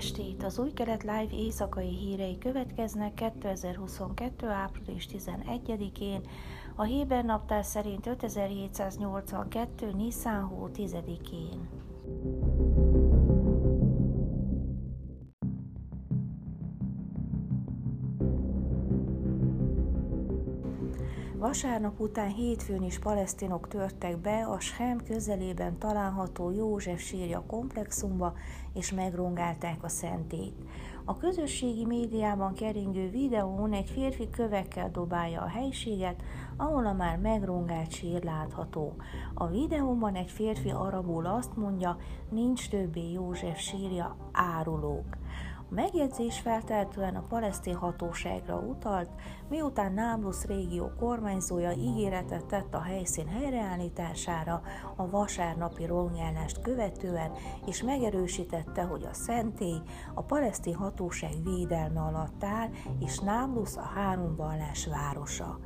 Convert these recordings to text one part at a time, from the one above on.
estét! Az új kelet live éjszakai hírei következnek 2022. április 11-én, a Héber naptár szerint 5782. Nisan hó 10-én. Vasárnap után hétfőn is palesztinok törtek be a Schem közelében található József sírja komplexumba, és megrongálták a szentét. A közösségi médiában keringő videón egy férfi kövekkel dobálja a helységet, ahol a már megrongált sír látható. A videóban egy férfi arabul azt mondja, nincs többé József sírja, árulók. A megjegyzés feltehetően a palesztin hatóságra utalt, miután Nablus régió kormányzója ígéretet tett a helyszín helyreállítására a vasárnapi rongjálást követően, és megerősítette, hogy a szentély a palesztin hatóság védelme alatt áll, és Nablus a három vallás városa.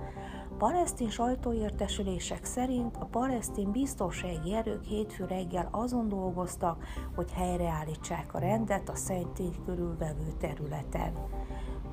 Palesztin sajtóértesülések szerint a palesztin biztonsági erők hétfő reggel azon dolgoztak, hogy helyreállítsák a rendet a szentély körülvevő területen.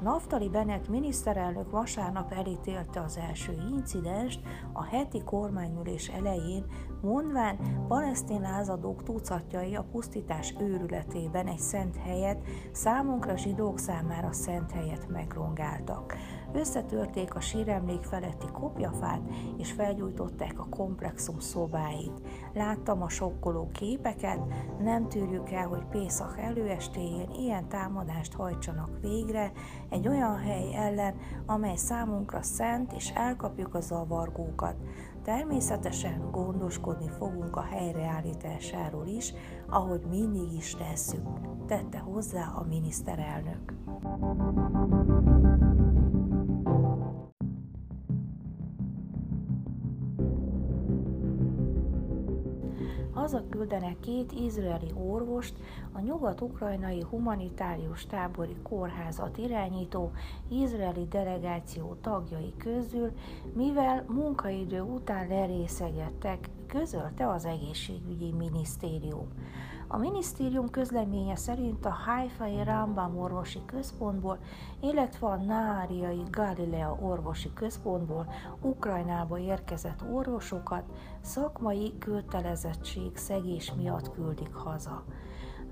Naftali Bennett miniszterelnök vasárnap elítélte az első incidenst a heti kormányülés elején, mondván palesztin lázadók tucatjai a pusztítás őrületében egy szent helyet, számunkra zsidók számára szent helyet megrongáltak. Összetörték a síremlék feletti kopjafát, és felgyújtották a komplexum szobáit. Láttam a sokkoló képeket, nem tűrjük el, hogy Pészak előestéjén ilyen támadást hajtsanak végre, egy olyan hely ellen, amely számunkra szent, és elkapjuk a zavargókat. Természetesen gondoskodni fogunk a helyreállításáról is, ahogy mindig is tesszük, tette hozzá a miniszterelnök. Hazaküldenek két izraeli orvost a nyugat-ukrajnai humanitárius tábori kórházat irányító izraeli delegáció tagjai közül, mivel munkaidő után lerészegettek, közölte az egészségügyi minisztérium. A minisztérium közleménye szerint a Haifai Rambam orvosi központból, illetve a Náriai Galilea orvosi központból Ukrajnába érkezett orvosokat szakmai kötelezettség szegés miatt küldik haza.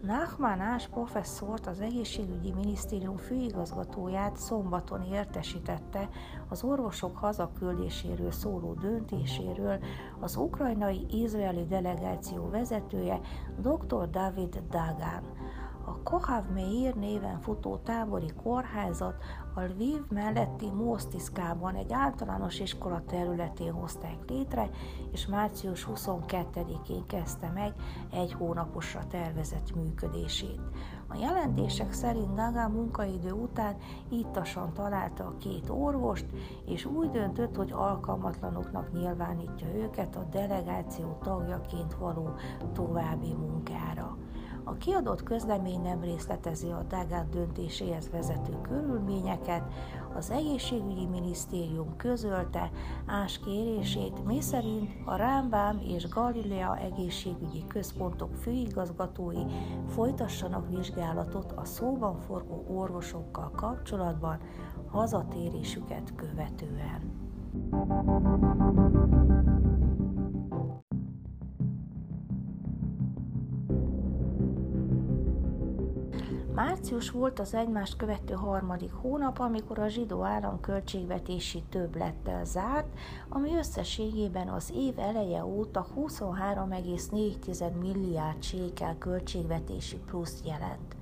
Nachman Ás professzort, az egészségügyi minisztérium főigazgatóját szombaton értesítette az orvosok hazaküldéséről szóló döntéséről az ukrajnai izraeli delegáció vezetője dr. David Dagan. A Kohav Meir néven futó tábori kórházat a Lviv melletti Mosztiszkában egy általános iskola területén hozták létre, és március 22-én kezdte meg egy hónaposra tervezett működését. A jelentések szerint Naga munkaidő után ittasan találta a két orvost, és úgy döntött, hogy alkalmatlanoknak nyilvánítja őket a delegáció tagjaként való további munkára. A kiadott közlemény nem részletezi a Dagát döntéséhez vezető körülményeket, az egészségügyi minisztérium közölte Ás kérését, miszerint a Rámbám és Galilea egészségügyi központok főigazgatói folytassanak vizsgálatot a szóban forgó orvosokkal kapcsolatban hazatérésüket követően. Március volt az egymást követő harmadik hónap, amikor a zsidó állam költségvetési többlettel zárt, ami összességében az év eleje óta 23,4 milliárd sékel költségvetési plusz jelent.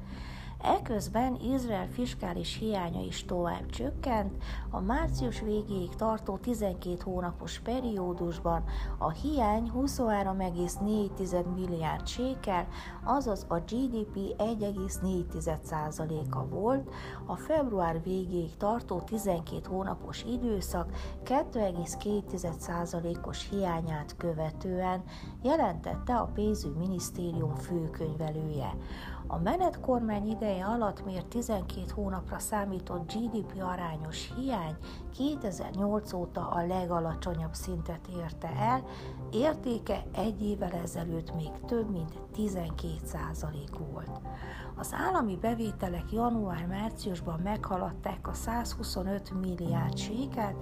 Eközben Izrael fiskális hiánya is tovább csökkent, a március végéig tartó 12 hónapos periódusban a hiány 23,4 milliárd sékel, azaz a GDP 1,4%-a volt, a február végéig tartó 12 hónapos időszak 2,2%-os hiányát követően jelentette a pénzügyminisztérium főkönyvelője. A menet kormány ideje alatt mért 12 hónapra számított GDP arányos hiány 2008 óta a legalacsonyabb szintet érte el, értéke egy évvel ezelőtt még több mint 12% volt. Az állami bevételek január-márciusban meghaladták a 125 milliárd séket,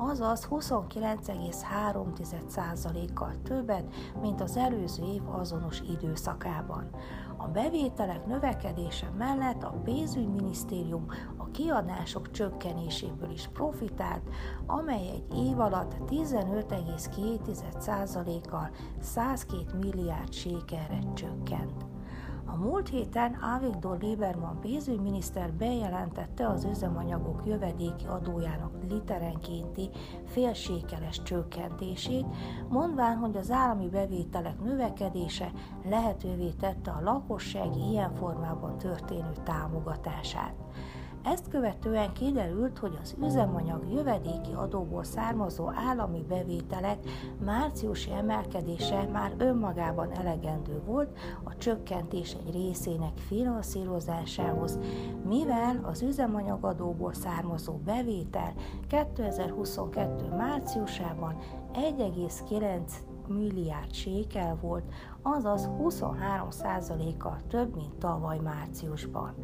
azaz 29,3%-kal többet, mint az előző év azonos időszakában. A bevételek növekedése mellett a pénzügyminisztérium a kiadások csökkenéséből is profitált, amely egy év alatt 15,2%-kal 102 milliárd sékelre csökkent. Múlt héten Avigdor Lieberman pénzügyminiszter bejelentette az üzemanyagok jövedéki adójának literenkénti félsékeles csökkentését, mondván, hogy az állami bevételek növekedése lehetővé tette a lakossági ilyen formában történő támogatását. Ezt követően kiderült, hogy az üzemanyag jövedéki adóból származó állami bevételek márciusi emelkedése már önmagában elegendő volt a csökkentés egy részének finanszírozásához, mivel az üzemanyagadóból származó bevétel 2022 márciusában 1,9 milliárd sékel volt, azaz 23%-kal több, mint tavaly márciusban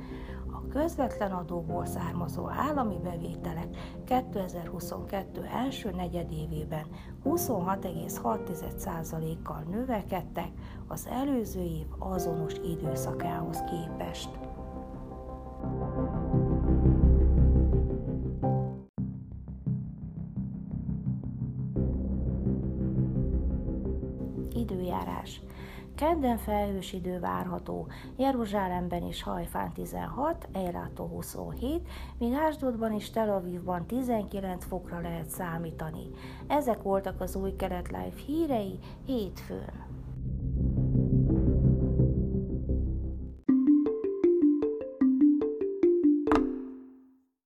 közvetlen adóból származó állami bevételek 2022 első negyedévében 26,6%-kal növekedtek az előző év azonos időszakához képest. Időjárás. Kedden felhős idő várható, Jeruzsálemben és Hajfán 16, Eirátó 27, míg Ásdodban és Tel Avivban 19 fokra lehet számítani. Ezek voltak az új kelet live hírei hétfőn.